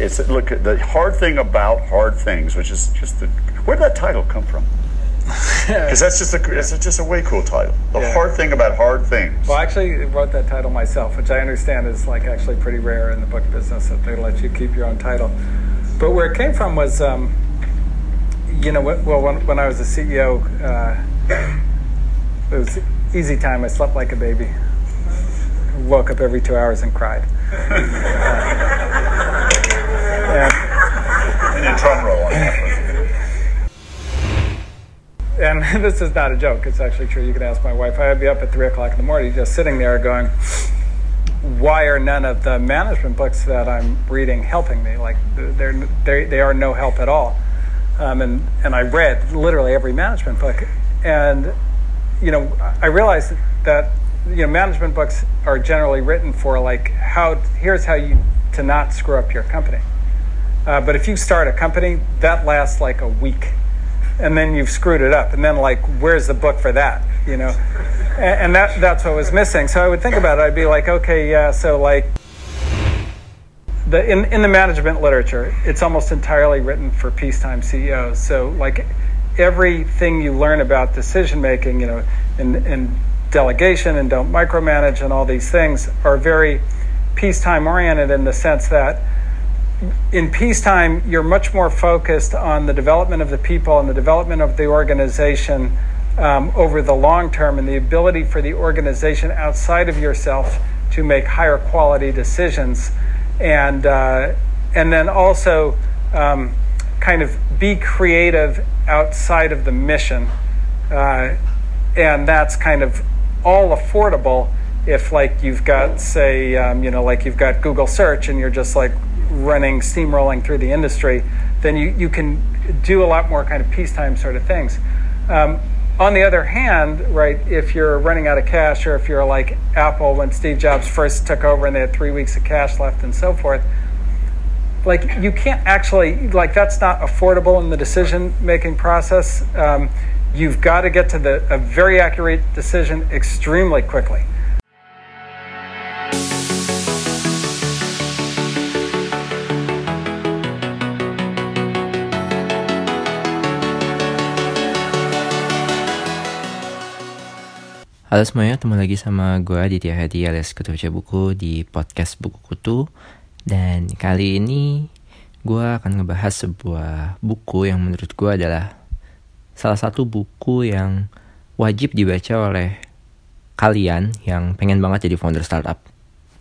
It's look the hard thing about hard things, which is just the where did that title come from? Because that's just a it's just a way cool title. The Yeah. hard thing about hard things. Well, I actually wrote that title myself, which I understand is like actually pretty rare in the book business that they let you keep your own title. But where it came from was, um, you know, well, when, when I was a CEO, uh, it was easy time. I slept like a baby. Woke up every two hours and cried. and, and drum roll and this is not a joke. It's actually true. You can ask my wife. I'd be up at three o'clock in the morning, just sitting there going, "Why are none of the management books that I'm reading helping me? Like they're they they are no help at all." Um, and and I read literally every management book, and you know I realized that you know management books are generally written for like how here's how you to not screw up your company. Uh, but if you start a company, that lasts like a week and then you've screwed it up and then like where's the book for that you know? And, and that that's what was missing. So i would think about it. I'd be like okay yeah so like the in, in the management literature it's almost entirely written for peacetime ceos so like everything you learn about decision making you know and, and delegation and don't micromanage and all these things are very peacetime oriented in the sense that in peacetime, you're much more focused on the development of the people and the development of the organization um, over the long term and the ability for the organization outside of yourself to make higher quality decisions. And, uh, and then also um, kind of be creative outside of the mission. Uh, and that's kind of all affordable if like you've got say um, you know like you've got google search and you're just like running steamrolling through the industry then you, you can do a lot more kind of peacetime sort of things. Um, on the other hand right if you're running out of cash or if you're like apple when steve jobs first took over and they had three weeks of cash left and so forth like you can't actually like that's not affordable in the decision making process. Um, you've got to get to the a very accurate decision extremely quickly Halo semuanya, ketemu lagi sama gue Aditya Hadi alias Kutu Baca Buku di podcast Buku Kutu. Dan kali ini gue akan ngebahas sebuah buku yang menurut gue adalah Salah satu buku yang wajib dibaca oleh kalian yang pengen banget jadi founder startup.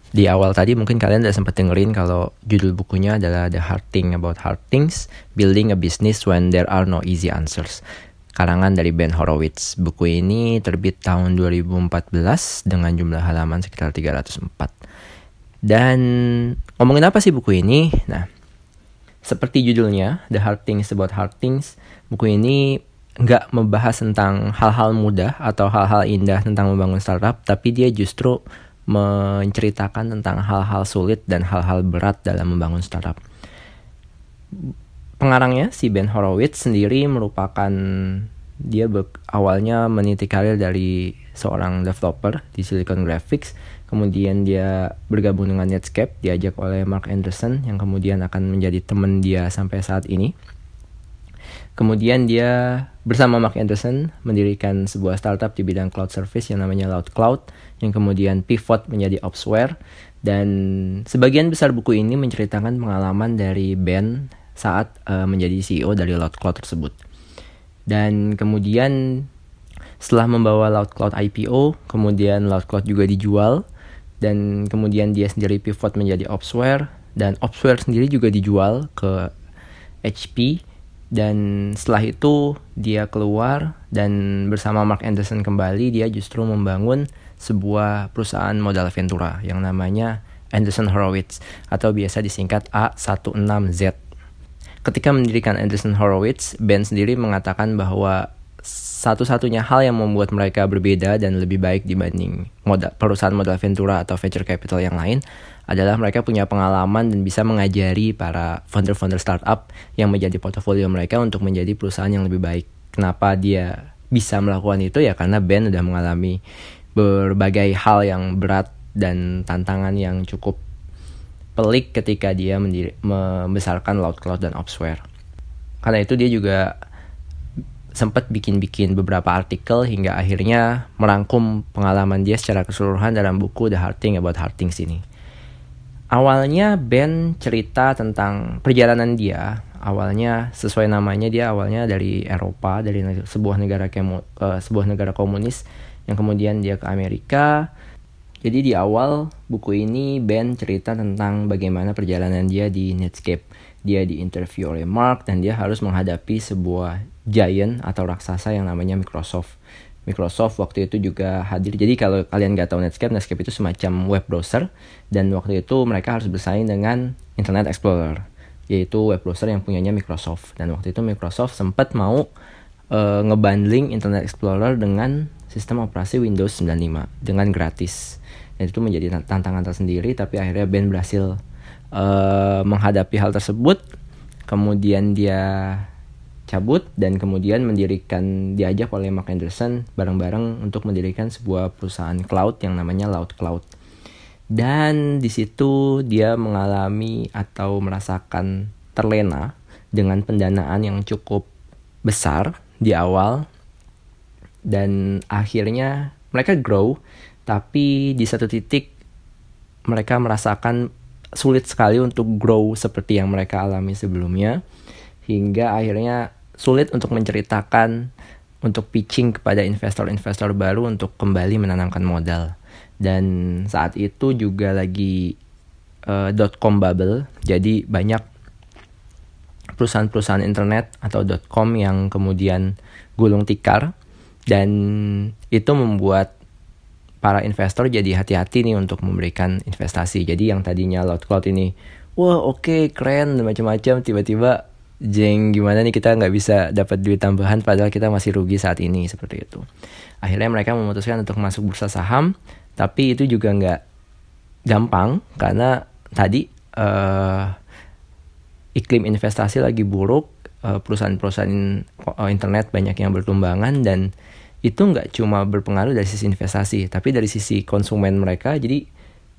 Di awal tadi mungkin kalian udah sempat dengerin kalau judul bukunya adalah The Hard Thing About Hard Things Building a Business When There Are No Easy Answers karangan dari Ben Horowitz. Buku ini terbit tahun 2014 dengan jumlah halaman sekitar 304. Dan ngomongin apa sih buku ini? Nah, seperti judulnya, The Hard Things About Hard Things, buku ini nggak membahas tentang hal-hal mudah atau hal-hal indah tentang membangun startup, tapi dia justru menceritakan tentang hal-hal sulit dan hal-hal berat dalam membangun startup pengarangnya si Ben Horowitz sendiri merupakan dia awalnya meniti karir dari seorang developer di Silicon Graphics. Kemudian dia bergabung dengan Netscape diajak oleh Mark Anderson yang kemudian akan menjadi teman dia sampai saat ini. Kemudian dia bersama Mark Anderson mendirikan sebuah startup di bidang cloud service yang namanya Loud Cloud yang kemudian pivot menjadi Opsware. Dan sebagian besar buku ini menceritakan pengalaman dari Ben saat uh, menjadi CEO dari Loud Cloud tersebut. Dan kemudian setelah membawa Loud Cloud IPO, kemudian Loud Cloud juga dijual dan kemudian dia sendiri pivot menjadi Opsware dan Opsware sendiri juga dijual ke HP dan setelah itu dia keluar dan bersama Mark Anderson kembali dia justru membangun sebuah perusahaan modal Ventura yang namanya Anderson Horowitz atau biasa disingkat A16Z ketika mendirikan Anderson Horowitz, Ben sendiri mengatakan bahwa satu-satunya hal yang membuat mereka berbeda dan lebih baik dibanding modal, perusahaan modal ventura atau venture capital yang lain adalah mereka punya pengalaman dan bisa mengajari para founder-founder startup yang menjadi portofolio mereka untuk menjadi perusahaan yang lebih baik. Kenapa dia bisa melakukan itu ya karena Ben udah mengalami berbagai hal yang berat dan tantangan yang cukup pelik ketika dia mendiri, membesarkan Cloud dan Opsware. Karena itu dia juga sempat bikin-bikin beberapa artikel hingga akhirnya merangkum pengalaman dia secara keseluruhan dalam buku The Hard Thing About Hard Things ini. Awalnya Ben cerita tentang perjalanan dia. Awalnya sesuai namanya dia awalnya dari Eropa, dari sebuah negara kemo, uh, sebuah negara komunis yang kemudian dia ke Amerika. Jadi di awal buku ini Ben cerita tentang bagaimana perjalanan dia di Netscape. Dia diinterview oleh Mark dan dia harus menghadapi sebuah giant atau raksasa yang namanya Microsoft. Microsoft waktu itu juga hadir. Jadi kalau kalian nggak tahu Netscape, Netscape itu semacam web browser dan waktu itu mereka harus bersaing dengan Internet Explorer, yaitu web browser yang punyanya Microsoft. Dan waktu itu Microsoft sempat mau uh, ngebundling Internet Explorer dengan sistem operasi Windows 95 dengan gratis. Dan itu menjadi tantangan tersendiri, tapi akhirnya Ben berhasil uh, menghadapi hal tersebut. Kemudian dia cabut dan kemudian mendirikan diajak oleh Mark Anderson bareng-bareng untuk mendirikan sebuah perusahaan cloud yang namanya Loud Cloud. Dan di situ dia mengalami atau merasakan terlena dengan pendanaan yang cukup besar di awal dan akhirnya mereka grow tapi di satu titik mereka merasakan sulit sekali untuk grow seperti yang mereka alami sebelumnya. Hingga akhirnya sulit untuk menceritakan untuk pitching kepada investor-investor baru untuk kembali menanamkan modal. Dan saat itu juga lagi uh, .com bubble, jadi banyak perusahaan-perusahaan internet atau .com yang kemudian gulung tikar. Dan itu membuat para investor jadi hati-hati nih untuk memberikan investasi. Jadi yang tadinya Loud Cloud ini, wah oke okay, keren macam-macam, tiba-tiba jeng gimana nih kita nggak bisa dapat duit tambahan padahal kita masih rugi saat ini seperti itu. Akhirnya mereka memutuskan untuk masuk bursa saham, tapi itu juga nggak gampang karena tadi uh, iklim investasi lagi buruk, uh, perusahaan-perusahaan internet banyak yang bertumbangan dan itu nggak cuma berpengaruh dari sisi investasi, tapi dari sisi konsumen mereka. Jadi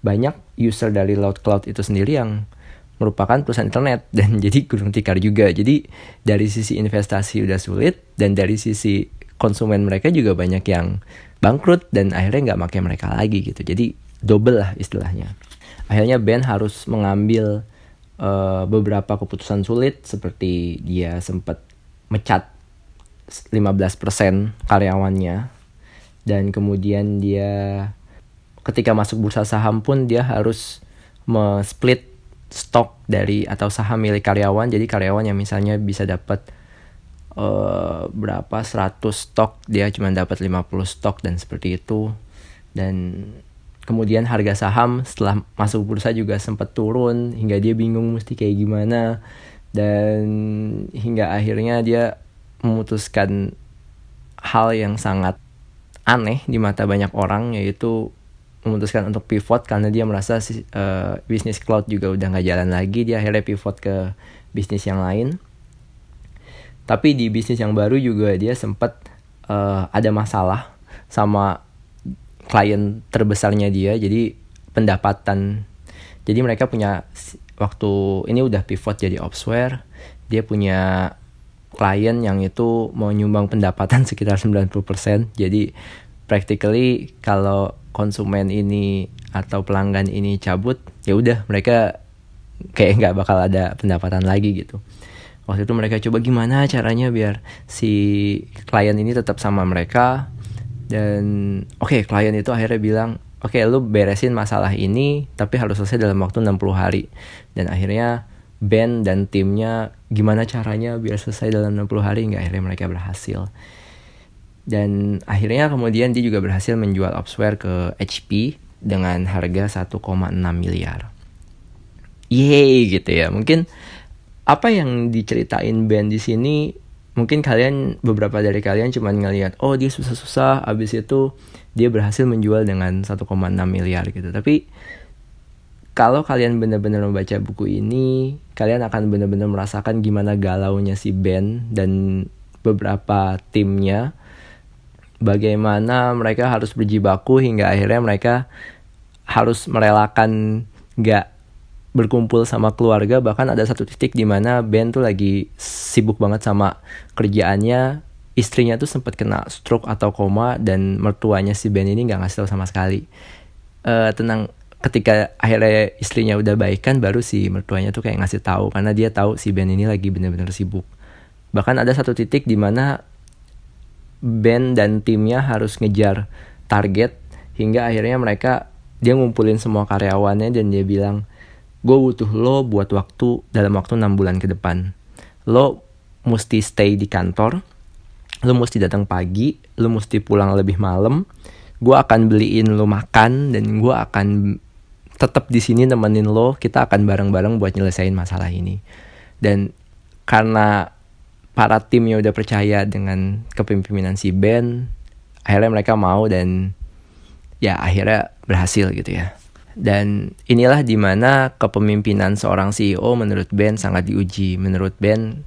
banyak user dari Loud Cloud itu sendiri yang merupakan perusahaan internet dan jadi gulung tikar juga. Jadi dari sisi investasi udah sulit dan dari sisi konsumen mereka juga banyak yang bangkrut dan akhirnya nggak pakai mereka lagi gitu. Jadi double lah istilahnya. Akhirnya Ben harus mengambil uh, beberapa keputusan sulit seperti dia sempat mecat 15% karyawannya. Dan kemudian dia ketika masuk bursa saham pun dia harus split stok dari atau saham milik karyawan. Jadi karyawan yang misalnya bisa dapat uh, berapa 100 stok dia cuma dapat 50 stok dan seperti itu. Dan kemudian harga saham setelah masuk bursa juga sempat turun hingga dia bingung mesti kayak gimana. Dan hingga akhirnya dia memutuskan hal yang sangat aneh di mata banyak orang yaitu memutuskan untuk pivot karena dia merasa uh, bisnis cloud juga udah nggak jalan lagi dia akhirnya pivot ke bisnis yang lain. Tapi di bisnis yang baru juga dia sempat uh, ada masalah sama klien terbesarnya dia jadi pendapatan. Jadi mereka punya waktu ini udah pivot jadi opsware dia punya klien yang itu mau nyumbang pendapatan sekitar 90% jadi practically kalau konsumen ini atau pelanggan ini cabut ya udah mereka kayak nggak bakal ada pendapatan lagi gitu. Waktu itu mereka coba gimana caranya biar si klien ini tetap sama mereka. Dan oke okay, klien itu akhirnya bilang oke okay, lu beresin masalah ini tapi harus selesai dalam waktu 60 hari. Dan akhirnya band dan timnya gimana caranya biar selesai dalam 60 hari nggak akhirnya mereka berhasil dan akhirnya kemudian dia juga berhasil menjual Opsware ke HP dengan harga 1,6 miliar. Yeay gitu ya. Mungkin apa yang diceritain band di sini mungkin kalian beberapa dari kalian cuma ngelihat oh dia susah-susah abis itu dia berhasil menjual dengan 1,6 miliar gitu. Tapi kalau kalian benar-benar membaca buku ini, kalian akan benar-benar merasakan gimana galaunya si Ben dan beberapa timnya. Bagaimana mereka harus berjibaku hingga akhirnya mereka harus merelakan nggak berkumpul sama keluarga. Bahkan ada satu titik di mana Ben tuh lagi sibuk banget sama kerjaannya. Istrinya tuh sempat kena stroke atau koma dan mertuanya si Ben ini nggak ngasih tahu sama sekali. Uh, tenang ketika akhirnya istrinya udah baikan baru si mertuanya tuh kayak ngasih tahu karena dia tahu si Ben ini lagi bener-bener sibuk bahkan ada satu titik di mana Ben dan timnya harus ngejar target hingga akhirnya mereka dia ngumpulin semua karyawannya dan dia bilang gue butuh lo buat waktu dalam waktu 6 bulan ke depan. Lo mesti stay di kantor, lo mesti datang pagi, lo mesti pulang lebih malam. Gue akan beliin lo makan dan gue akan tetap di sini nemenin lo. Kita akan bareng-bareng buat nyelesain masalah ini. Dan karena para timnya udah percaya dengan kepemimpinan si Ben, akhirnya mereka mau dan ya akhirnya berhasil gitu ya. Dan inilah di mana kepemimpinan seorang CEO menurut Ben sangat diuji. Menurut Ben,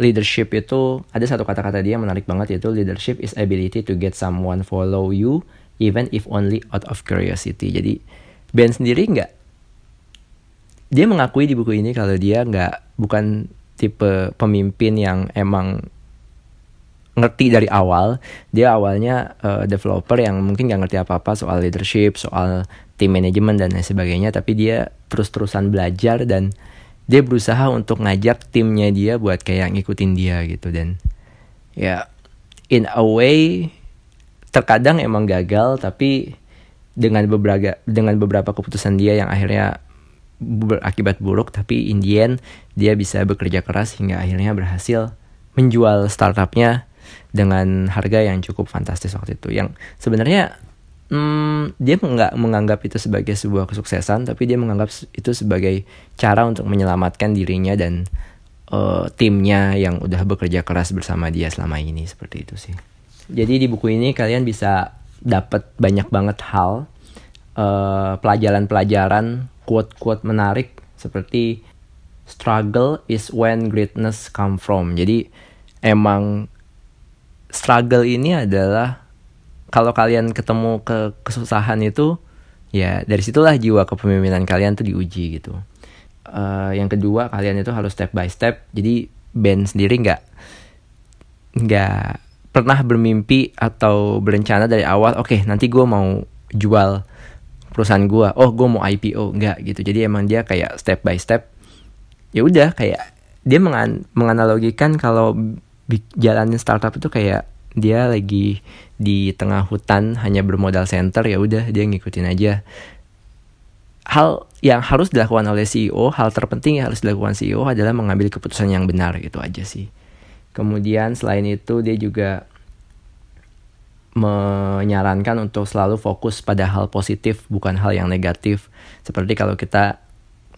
leadership itu ada satu kata-kata dia yang menarik banget yaitu leadership is ability to get someone follow you even if only out of curiosity. Jadi Ben sendiri nggak? Dia mengakui di buku ini kalau dia nggak bukan tipe pemimpin yang emang ngerti dari awal. Dia awalnya uh, developer yang mungkin nggak ngerti apa-apa soal leadership soal tim manajemen dan lain sebagainya tapi dia terus-terusan belajar dan dia berusaha untuk ngajak timnya dia buat kayak ngikutin dia gitu. Dan ya in a way terkadang emang gagal tapi dengan beberapa dengan beberapa keputusan dia yang akhirnya berakibat buruk tapi in the end dia bisa bekerja keras hingga akhirnya berhasil menjual startupnya dengan harga yang cukup fantastis waktu itu. Yang sebenarnya hmm, dia nggak menganggap itu sebagai sebuah kesuksesan tapi dia menganggap itu sebagai cara untuk menyelamatkan dirinya dan uh, timnya yang udah bekerja keras bersama dia selama ini seperti itu sih. Jadi di buku ini kalian bisa dapat banyak banget hal uh, pelajaran-pelajaran quote-quote menarik seperti struggle is when greatness come from jadi emang struggle ini adalah kalau kalian ketemu ke kesusahan itu ya dari situlah jiwa kepemimpinan kalian tuh diuji gitu. Uh, yang kedua kalian itu harus step by step. Jadi band sendiri nggak nggak pernah bermimpi atau berencana dari awal. Oke okay, nanti gue mau jual perusahaan gue. Oh gue mau IPO nggak gitu. Jadi emang dia kayak step by step. Ya udah kayak dia mengan menganalogikan kalau jalanin startup itu kayak dia lagi di tengah hutan hanya bermodal center ya udah dia ngikutin aja hal yang harus dilakukan oleh CEO hal terpenting yang harus dilakukan CEO adalah mengambil keputusan yang benar gitu aja sih kemudian selain itu dia juga menyarankan untuk selalu fokus pada hal positif bukan hal yang negatif. Seperti kalau kita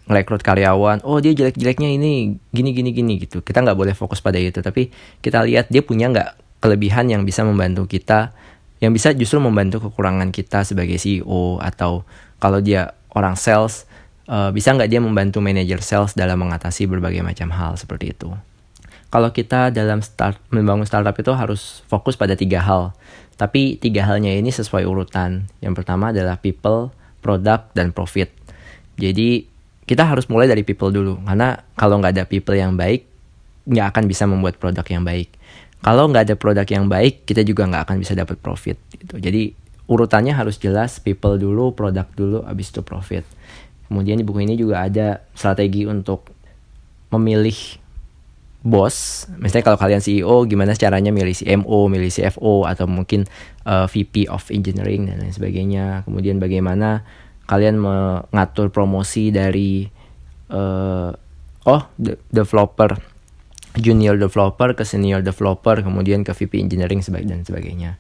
ngerekrut karyawan oh dia jelek-jeleknya ini gini gini gini gitu. Kita nggak boleh fokus pada itu tapi kita lihat dia punya nggak kelebihan yang bisa membantu kita yang bisa justru membantu kekurangan kita sebagai CEO atau kalau dia orang sales uh, bisa nggak dia membantu manajer sales dalam mengatasi berbagai macam hal seperti itu kalau kita dalam start membangun startup itu harus fokus pada tiga hal. Tapi tiga halnya ini sesuai urutan. Yang pertama adalah people product dan profit. Jadi kita harus mulai dari people dulu. Karena kalau nggak ada people yang baik nggak akan bisa membuat produk yang baik. Kalau nggak ada produk yang baik kita juga nggak akan bisa dapat profit gitu. Jadi urutannya harus jelas people dulu produk dulu abis itu profit. Kemudian di buku ini juga ada strategi untuk memilih bos misalnya kalau kalian CEO gimana caranya milih CMO milih CFO atau mungkin uh, eh, VP of engineering dan lain sebagainya kemudian bagaimana kalian mengatur promosi dari uh, oh de developer junior developer ke senior developer kemudian ke VP engineering dan sebagainya.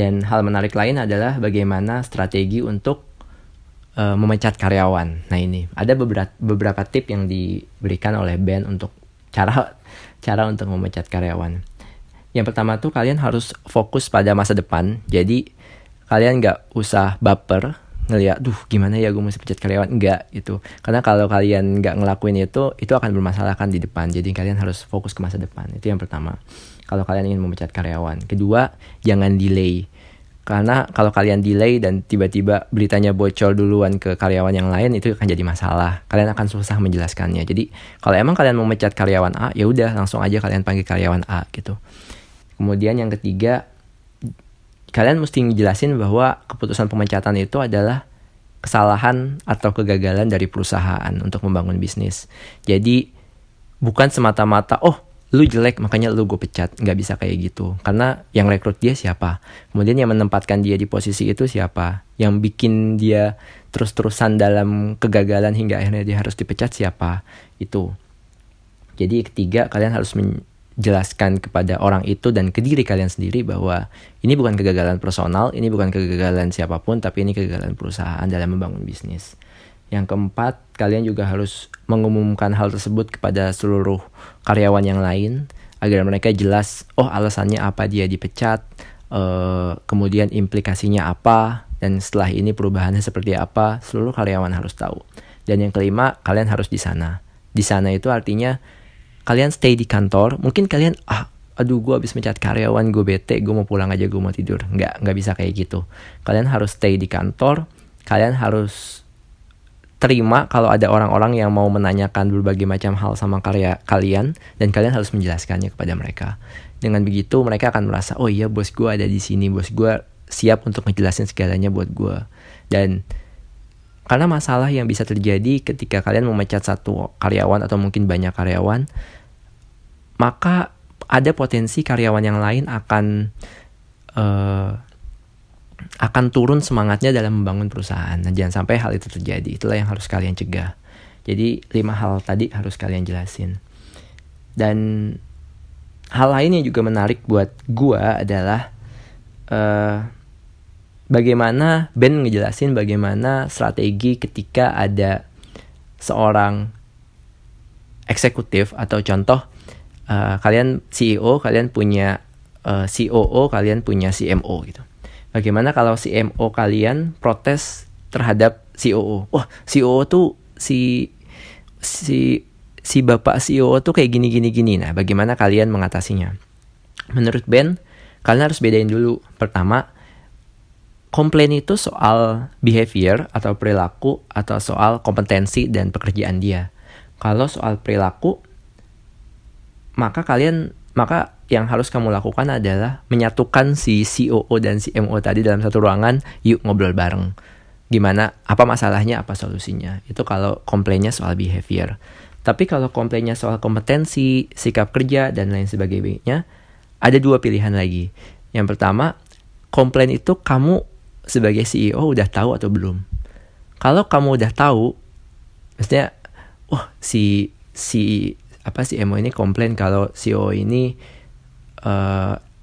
Dan hal menarik lain adalah bagaimana strategi untuk uh, memecat karyawan. Nah ini ada beberapa beberapa tip yang diberikan oleh Ben untuk cara cara untuk memecat karyawan. Yang pertama tuh kalian harus fokus pada masa depan. Jadi kalian nggak usah baper, ngeliat, duh gimana ya gue mesti pecat karyawan enggak gitu karena kalau kalian nggak ngelakuin itu itu akan bermasalah kan di depan jadi kalian harus fokus ke masa depan itu yang pertama kalau kalian ingin memecat karyawan. Kedua jangan delay. Karena kalau kalian delay dan tiba-tiba beritanya bocor duluan ke karyawan yang lain itu akan jadi masalah. Kalian akan susah menjelaskannya. Jadi kalau emang kalian mau memecat karyawan A ya udah langsung aja kalian panggil karyawan A gitu. Kemudian yang ketiga kalian mesti ngejelasin bahwa keputusan pemecatan itu adalah kesalahan atau kegagalan dari perusahaan untuk membangun bisnis. Jadi bukan semata-mata oh lu jelek makanya lu gue pecat. Nggak bisa kayak gitu. Karena yang rekrut dia siapa? Kemudian yang menempatkan dia di posisi itu siapa? Yang bikin dia terus-terusan dalam kegagalan hingga akhirnya dia harus dipecat siapa? Itu. Jadi ketiga kalian harus jelaskan kepada orang itu dan ke diri kalian sendiri bahwa ini bukan kegagalan personal, ini bukan kegagalan siapa pun, tapi ini kegagalan perusahaan dalam membangun bisnis. Yang keempat, kalian juga harus mengumumkan hal tersebut kepada seluruh karyawan yang lain agar mereka jelas, oh alasannya apa dia dipecat, uh, kemudian implikasinya apa, dan setelah ini perubahannya seperti apa, seluruh karyawan harus tahu. Dan yang kelima, kalian harus di sana. Di sana itu artinya kalian stay di kantor mungkin kalian ah aduh gue habis mencat karyawan gue bete gue mau pulang aja gue mau tidur nggak nggak bisa kayak gitu kalian harus stay di kantor kalian harus terima kalau ada orang-orang yang mau menanyakan berbagai macam hal sama karya kalian dan kalian harus menjelaskannya kepada mereka. Dengan begitu mereka akan merasa oh iya bos gue ada di sini bos gue siap untuk ngejelasin segalanya buat gue dan karena masalah yang bisa terjadi ketika kalian memecat satu karyawan atau mungkin banyak karyawan, maka ada potensi karyawan yang lain akan uh, akan turun semangatnya dalam membangun perusahaan. Nah, jangan sampai hal itu terjadi. Itulah yang harus kalian cegah. Jadi lima hal tadi harus kalian jelasin. Dan hal lain yang juga menarik buat gua adalah uh, bagaimana Ben ngejelasin bagaimana strategi ketika ada seorang eksekutif atau contoh uh, kalian CEO kalian punya uh, eh, COO kalian punya CMO gitu. Bagaimana kalau CMO kalian protes terhadap COO? Wah, COO tuh si si si bapak CEO tuh kayak gini gini gini. Nah, bagaimana kalian mengatasinya? Menurut Ben, kalian harus bedain dulu. Pertama, komplain itu soal behavior atau perilaku atau soal kompetensi dan pekerjaan dia. Kalau soal perilaku, maka kalian maka yang harus kamu lakukan adalah menyatukan si COO dan CMO tadi dalam satu ruangan, yuk ngobrol bareng. Gimana, apa masalahnya, apa solusinya. Itu kalau komplainnya soal behavior. Tapi kalau komplainnya soal kompetensi, sikap kerja, dan lain sebagainya, ada dua pilihan lagi. Yang pertama, komplain itu kamu sebagai CEO udah tahu atau belum? Kalau kamu udah tahu, maksudnya, wah oh, si si apa si Emo ini komplain kalau CEO ini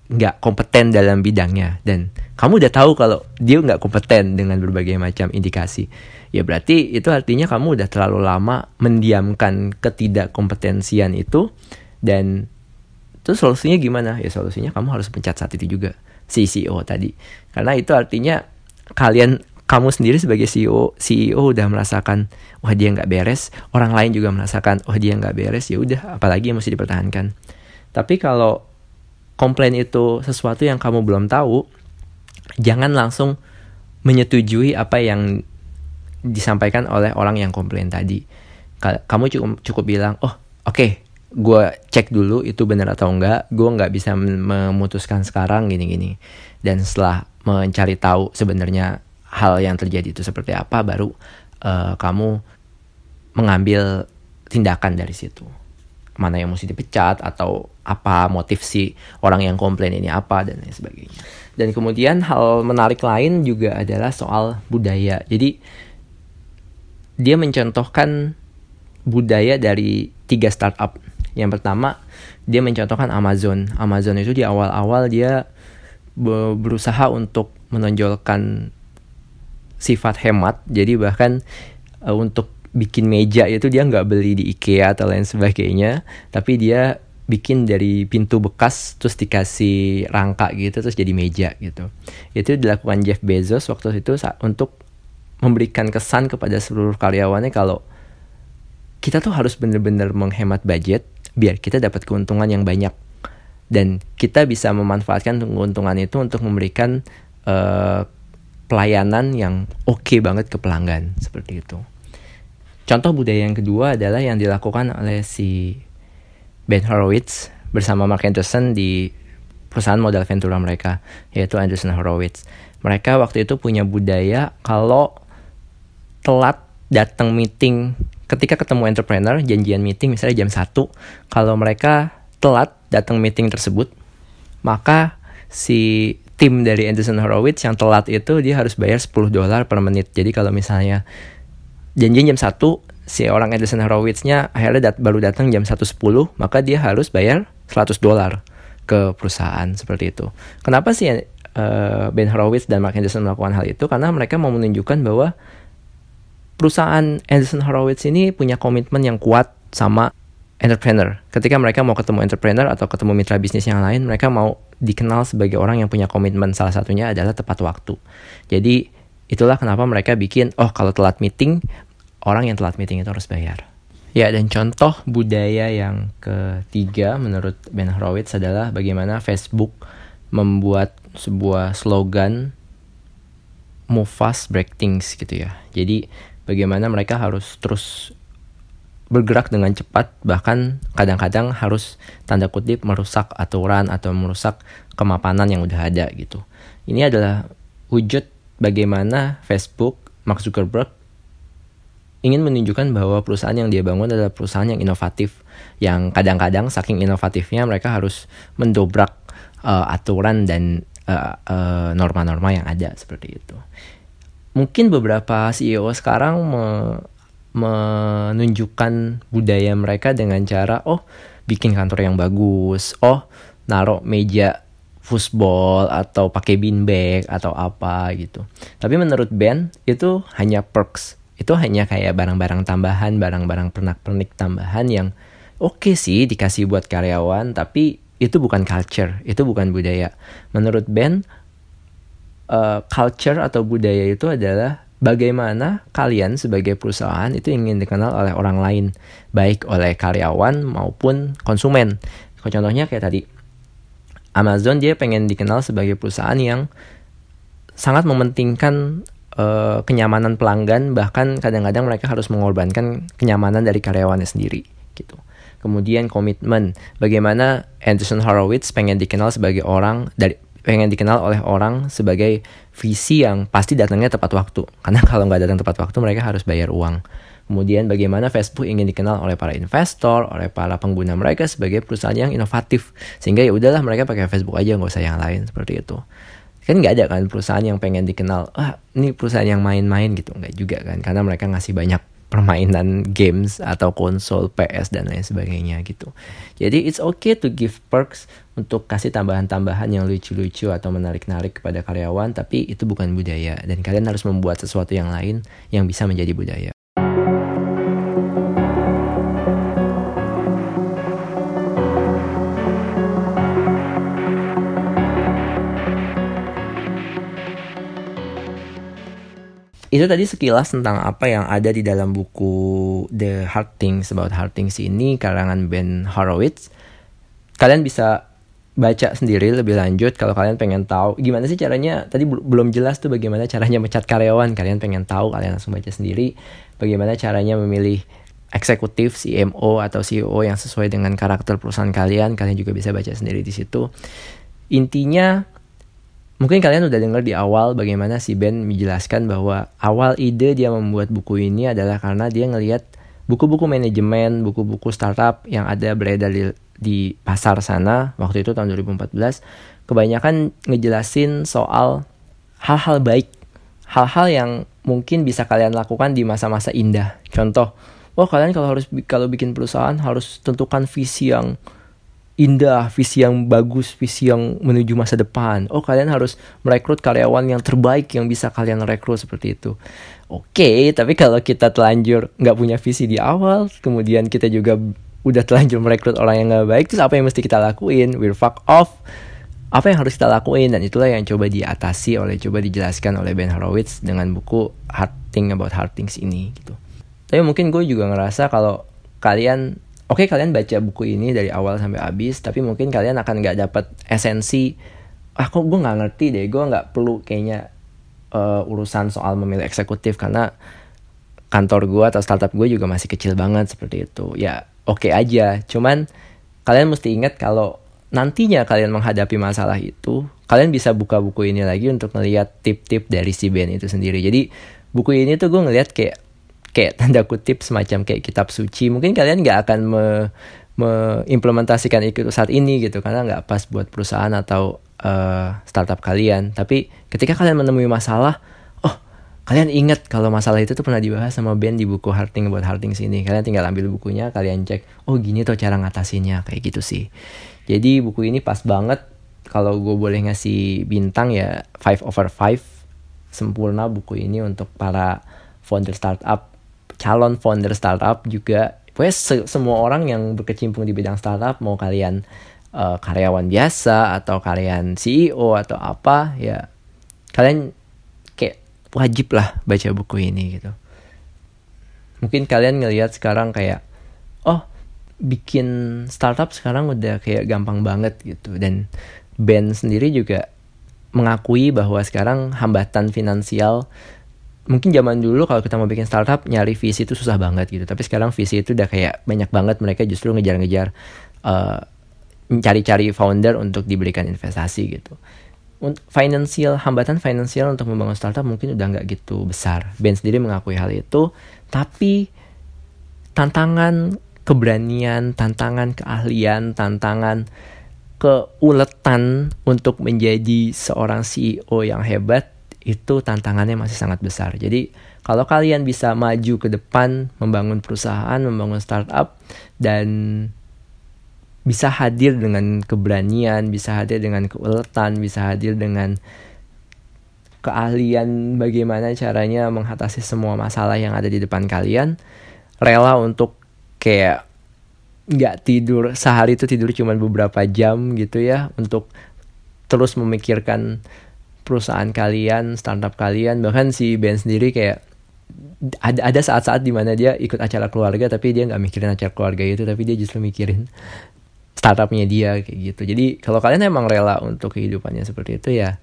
nggak uh, kompeten dalam bidangnya. Dan kamu udah tahu kalau dia nggak kompeten dengan berbagai macam indikasi. Ya berarti itu artinya kamu udah terlalu lama mendiamkan ketidakkompetensian itu. Dan terus solusinya gimana? Ya solusinya kamu harus pencet saat itu juga si CEO tadi. Karena itu artinya kalian kamu sendiri sebagai CEO CEO udah merasakan wah dia nggak beres. Orang lain juga merasakan wah dia nggak beres. Ya udah apalagi yang mesti dipertahankan. Tapi kalau komplain itu sesuatu yang kamu belum tahu jangan langsung menyetujui apa yang disampaikan oleh orang yang komplain tadi. Kamu cukup cukup bilang oh oke okay, gue cek dulu itu benar atau enggak gue nggak bisa memutuskan sekarang gini gini dan setelah mencari tahu sebenarnya hal yang terjadi itu seperti apa baru uh, kamu mengambil tindakan dari situ mana yang mesti dipecat atau apa motif si orang yang komplain ini apa dan lain sebagainya. Dan kemudian hal menarik lain juga adalah soal budaya. Jadi dia mencontohkan budaya dari tiga startup. Yang pertama dia mencontohkan Amazon. Amazon itu di awal-awal dia berusaha untuk menonjolkan sifat hemat. Jadi bahkan uh, untuk bikin meja itu dia nggak beli di IKEA atau lain sebagainya tapi dia bikin dari pintu bekas terus dikasih rangka gitu terus jadi meja gitu itu dilakukan Jeff Bezos waktu itu untuk memberikan kesan kepada seluruh karyawannya kalau kita tuh harus bener-bener menghemat budget biar kita dapat keuntungan yang banyak dan kita bisa memanfaatkan keuntungan itu untuk memberikan uh, pelayanan yang oke okay banget ke pelanggan seperti itu. Contoh budaya yang kedua adalah yang dilakukan oleh si Ben Horowitz bersama Mark Anderson di perusahaan modal Ventura mereka yaitu Anderson Horowitz. Mereka waktu itu punya budaya kalau telat datang meeting ketika ketemu entrepreneur janjian meeting misalnya jam 1 kalau mereka telat datang meeting tersebut maka si tim dari Anderson Horowitz yang telat itu dia harus bayar 10 dolar per menit jadi kalau misalnya janjian jam 1 si orang Edison Horowitz-nya akhirnya dat baru datang jam 1.10 maka dia harus bayar 100 dolar ke perusahaan seperti itu. Kenapa sih uh, Ben Horowitz dan Mark Anderson melakukan hal itu? Karena mereka mau menunjukkan bahwa perusahaan Anderson Horowitz ini punya komitmen yang kuat sama entrepreneur. Ketika mereka mau ketemu entrepreneur atau ketemu mitra bisnis yang lain, mereka mau dikenal sebagai orang yang punya komitmen. Salah satunya adalah tepat waktu. Jadi itulah kenapa mereka bikin, oh kalau telat meeting, orang yang telat meeting itu harus bayar. Ya, dan contoh budaya yang ketiga menurut Ben Horowitz adalah bagaimana Facebook membuat sebuah slogan move fast, break things gitu ya. Jadi bagaimana mereka harus terus bergerak dengan cepat bahkan kadang-kadang harus tanda kutip merusak aturan atau merusak kemapanan yang udah ada gitu. Ini adalah wujud bagaimana Facebook Mark Zuckerberg ingin menunjukkan bahwa perusahaan yang dia bangun adalah perusahaan yang inovatif yang kadang-kadang saking inovatifnya mereka harus mendobrak uh, aturan dan norma-norma uh, uh, yang ada seperti itu. Mungkin beberapa CEO sekarang me menunjukkan budaya mereka dengan cara oh bikin kantor yang bagus, oh naruh meja football atau pakai beanbag atau apa gitu. Tapi menurut Ben itu hanya perks itu hanya kayak barang-barang tambahan, barang-barang pernak-pernik tambahan yang oke okay sih dikasih buat karyawan, tapi itu bukan culture, itu bukan budaya. Menurut Ben, uh, culture atau budaya itu adalah bagaimana kalian sebagai perusahaan itu ingin dikenal oleh orang lain, baik oleh karyawan maupun konsumen. Contohnya kayak tadi, Amazon dia pengen dikenal sebagai perusahaan yang sangat mementingkan uh, kenyamanan pelanggan bahkan kadang-kadang mereka harus mengorbankan kenyamanan dari karyawannya sendiri gitu. Kemudian komitmen, bagaimana Anderson Horowitz pengen dikenal sebagai orang dari pengen dikenal oleh orang sebagai visi yang pasti datangnya tepat waktu. Karena kalau nggak datang tepat waktu mereka harus bayar uang. Kemudian bagaimana Facebook ingin dikenal oleh para investor, oleh para pengguna mereka sebagai perusahaan yang inovatif. Sehingga ya udahlah mereka pakai Facebook aja nggak usah yang lain seperti itu kan nggak ada kan perusahaan yang pengen dikenal ah ini perusahaan yang main-main gitu. Nggak juga kan karena mereka ngasih banyak permainan games atau konsol PS dan lain sebagainya gitu. Jadi it's okay to give perks untuk kasih tambahan-tambahan yang lucu-lucu atau menarik-narik kepada karyawan tapi itu bukan budaya. Dan kalian harus membuat sesuatu yang lain yang bisa menjadi budaya itu tadi sekilas tentang apa yang ada di dalam buku The Hard Things About Hard Things ini karangan Ben Horowitz. Kalian bisa baca sendiri lebih lanjut kalau kalian pengen tahu. Gimana sih caranya? Tadi belum jelas tuh bagaimana caranya mecat karyawan. Kalian pengen tahu kalian langsung baca sendiri. Bagaimana caranya memilih eksekutif CMO atau CEO yang sesuai dengan karakter perusahaan kalian. Kalian juga bisa baca sendiri di situ. Intinya Mungkin kalian udah dengar di awal bagaimana si Ben menjelaskan bahwa awal ide dia membuat buku ini adalah karena dia ngelihat buku-buku manajemen, buku-buku startup yang ada beredar di, di pasar sana waktu itu tahun 2014 kebanyakan ngejelasin soal hal-hal baik, hal-hal yang mungkin bisa kalian lakukan di masa-masa indah. Contoh, wah kalian kalau harus kalau bikin perusahaan harus tentukan visi yang indah, visi yang bagus, visi yang menuju masa depan. Oh, kalian harus merekrut karyawan yang terbaik yang bisa kalian rekrut seperti itu. Oke, okay, tapi kalau kita telanjur nggak punya visi di awal, kemudian kita juga udah telanjur merekrut orang yang nggak baik, terus apa yang mesti kita lakuin? We're fuck off. apa yang harus kita lakuin dan itulah yang coba diatasi oleh coba dijelaskan oleh Ben Horowitz dengan buku Hard Thing About Hard Things ini gitu. Tapi mungkin gue juga ngerasa kalau kalian oke okay, kalian baca buku ini dari awal sampai habis tapi mungkin kalian akan nggak dapat esensi ah gue nggak ngerti deh gue nggak perlu kayaknya uh, urusan soal memilih eksekutif karena kantor gue atau startup gue juga masih kecil banget seperti itu ya oke okay aja cuman kalian mesti ingat kalau nantinya kalian menghadapi masalah itu, kalian bisa buka buku ini lagi untuk melihat tip-tip dari si Ben itu sendiri. Jadi buku ini tuh gue ngeliat kayak kayak tanda kutip semacam kayak kitab suci. Mungkin kalian nggak akan me, mengimplementasikan itu saat ini gitu karena nggak pas buat perusahaan atau uh, startup kalian. Tapi ketika kalian menemui masalah, oh kalian ingat kalau masalah itu tuh pernah dibahas sama Ben di buku Harding buat Harding sini. Kalian tinggal ambil bukunya, kalian cek, oh gini tuh cara ngatasinnya kayak gitu sih. Jadi buku ini pas banget kalau gue boleh ngasih bintang ya 5 over 5 sempurna buku ini untuk para founder startup, calon founder startup juga. Pokoknya se semua orang yang berkecimpung di bidang startup mau kalian uh, karyawan biasa atau kalian CEO atau apa ya kalian kayak wajib lah baca buku ini gitu. Mungkin kalian ngelihat sekarang kayak oh bikin startup sekarang udah kayak gampang banget gitu dan Ben sendiri juga mengakui bahwa sekarang hambatan finansial mungkin zaman dulu kalau kita mau bikin startup nyari visi itu susah banget gitu. Tapi sekarang visi itu udah kayak banyak banget mereka justru ngejar-ngejar uh, cari-cari founder untuk diberikan investasi gitu. Financial hambatan finansial untuk membangun startup mungkin udah nggak gitu besar. Ben sendiri mengakui hal itu tapi tantangan keberanian, tantangan keahlian, tantangan keuletan untuk menjadi seorang CEO yang hebat itu tantangannya masih sangat besar. Jadi kalau kalian bisa maju ke depan membangun perusahaan, membangun startup dan bisa hadir dengan keberanian, bisa hadir dengan keuletan, bisa hadir dengan keahlian bagaimana caranya mengatasi semua masalah yang ada di depan kalian, rela untuk kayak nggak tidur sehari itu tidur cuma beberapa jam gitu ya untuk terus memikirkan perusahaan kalian, startup kalian, bahkan si Ben sendiri kayak ada ada saat-saat di mana dia ikut acara keluarga tapi dia nggak mikirin acara keluarga itu tapi dia justru mikirin startupnya dia kayak gitu. Jadi kalau kalian emang rela untuk kehidupannya seperti itu ya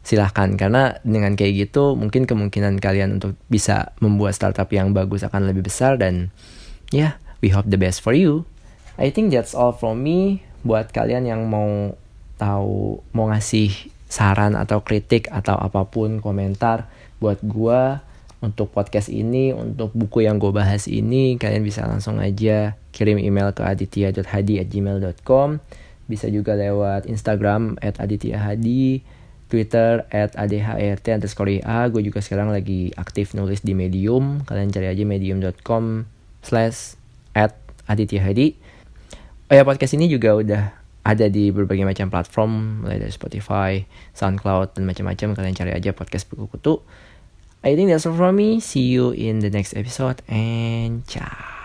silahkan karena dengan kayak gitu mungkin kemungkinan kalian untuk bisa membuat startup yang bagus akan lebih besar dan ya yeah, we hope the best for you. I think that's all from me. Buat kalian yang mau tahu, mau ngasih saran atau kritik atau apa pun komentar buat gua untuk podcast ini, untuk buku yang gue bahas ini, kalian bisa langsung aja kirim email ke aditya.hadi@gmail.com. Bisa juga lewat Instagram at adityahadi, Twitter at adhert underscore a. Gue juga sekarang lagi aktif nulis di Medium. Kalian cari aja medium.com slash at Aditya Hadi. Oh ya podcast ini juga udah ada di berbagai macam platform mulai dari Spotify, SoundCloud dan macam-macam kalian cari aja podcast buku kutu. I think that's all from me. See you in the next episode and ciao.